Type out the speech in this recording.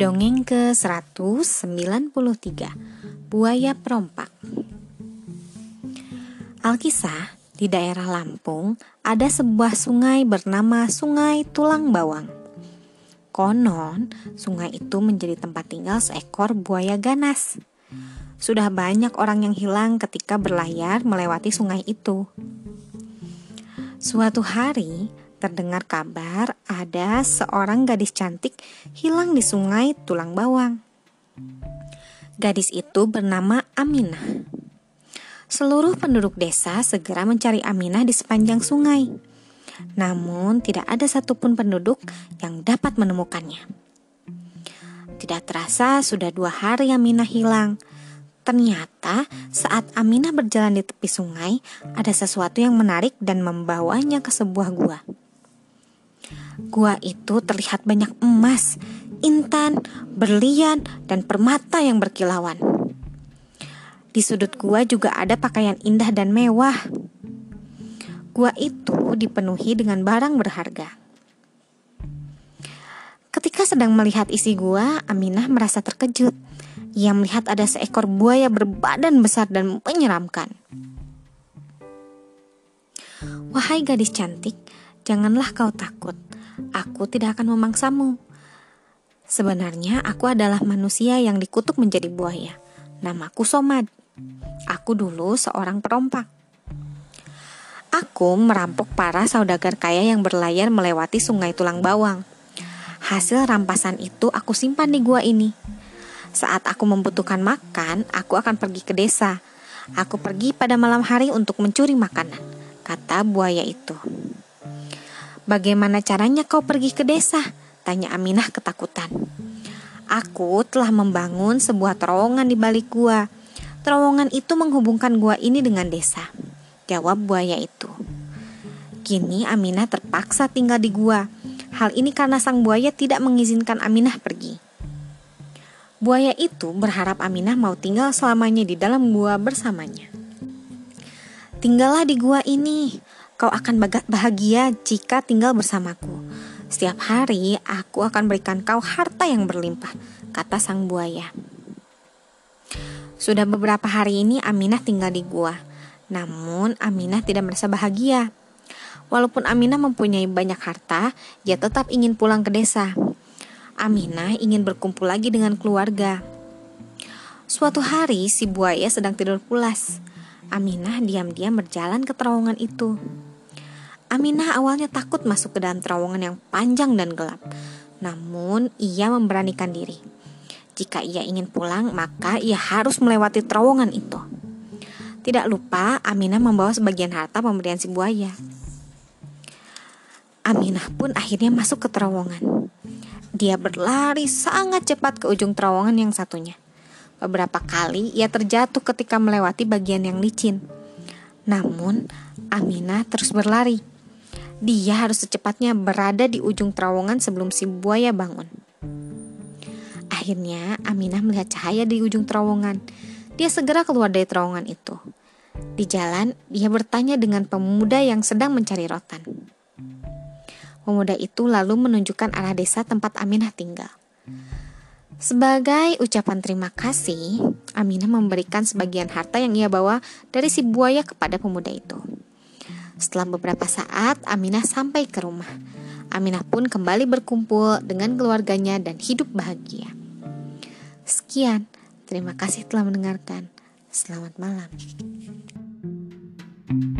Dongeng ke-193 Buaya Perompak Alkisah, di daerah Lampung ada sebuah sungai bernama Sungai Tulang Bawang. Konon, sungai itu menjadi tempat tinggal seekor buaya ganas. Sudah banyak orang yang hilang ketika berlayar melewati sungai itu. Suatu hari, terdengar kabar ada seorang gadis cantik hilang di sungai Tulang Bawang. Gadis itu bernama Aminah. Seluruh penduduk desa segera mencari Aminah di sepanjang sungai. Namun tidak ada satupun penduduk yang dapat menemukannya. Tidak terasa sudah dua hari Aminah hilang. Ternyata saat Aminah berjalan di tepi sungai, ada sesuatu yang menarik dan membawanya ke sebuah gua. Gua itu terlihat banyak emas, intan, berlian, dan permata yang berkilauan. Di sudut gua juga ada pakaian indah dan mewah. Gua itu dipenuhi dengan barang berharga. Ketika sedang melihat isi gua, Aminah merasa terkejut. Ia melihat ada seekor buaya berbadan besar dan menyeramkan. Wahai gadis cantik, janganlah kau takut aku tidak akan memangsamu. Sebenarnya aku adalah manusia yang dikutuk menjadi buaya. Namaku Somad. Aku dulu seorang perompak. Aku merampok para saudagar kaya yang berlayar melewati sungai tulang bawang. Hasil rampasan itu aku simpan di gua ini. Saat aku membutuhkan makan, aku akan pergi ke desa. Aku pergi pada malam hari untuk mencuri makanan, kata buaya itu. Bagaimana caranya kau pergi ke desa? Tanya Aminah ketakutan. Aku telah membangun sebuah terowongan di balik gua. Terowongan itu menghubungkan gua ini dengan desa. Jawab buaya itu. Kini Aminah terpaksa tinggal di gua. Hal ini karena sang buaya tidak mengizinkan Aminah pergi. Buaya itu berharap Aminah mau tinggal selamanya di dalam gua bersamanya. Tinggallah di gua ini, Kau akan bahagia jika tinggal bersamaku. Setiap hari aku akan berikan kau harta yang berlimpah, kata sang buaya. Sudah beberapa hari ini Aminah tinggal di gua. Namun Aminah tidak merasa bahagia. Walaupun Aminah mempunyai banyak harta, ia tetap ingin pulang ke desa. Aminah ingin berkumpul lagi dengan keluarga. Suatu hari si buaya sedang tidur pulas. Aminah diam-diam berjalan ke terowongan itu. Aminah awalnya takut masuk ke dalam terowongan yang panjang dan gelap. Namun, ia memberanikan diri. Jika ia ingin pulang, maka ia harus melewati terowongan itu. Tidak lupa, Aminah membawa sebagian harta pemberian si buaya. Aminah pun akhirnya masuk ke terowongan. Dia berlari sangat cepat ke ujung terowongan yang satunya. Beberapa kali ia terjatuh ketika melewati bagian yang licin. Namun, Aminah terus berlari. Dia harus secepatnya berada di ujung terowongan sebelum si buaya bangun. Akhirnya, Aminah melihat cahaya di ujung terowongan. Dia segera keluar dari terowongan itu. Di jalan, dia bertanya dengan pemuda yang sedang mencari rotan. Pemuda itu lalu menunjukkan arah desa tempat Aminah tinggal. Sebagai ucapan terima kasih, Aminah memberikan sebagian harta yang ia bawa dari si buaya kepada pemuda itu. Setelah beberapa saat, Aminah sampai ke rumah. Aminah pun kembali berkumpul dengan keluarganya dan hidup bahagia. Sekian, terima kasih telah mendengarkan. Selamat malam. thank you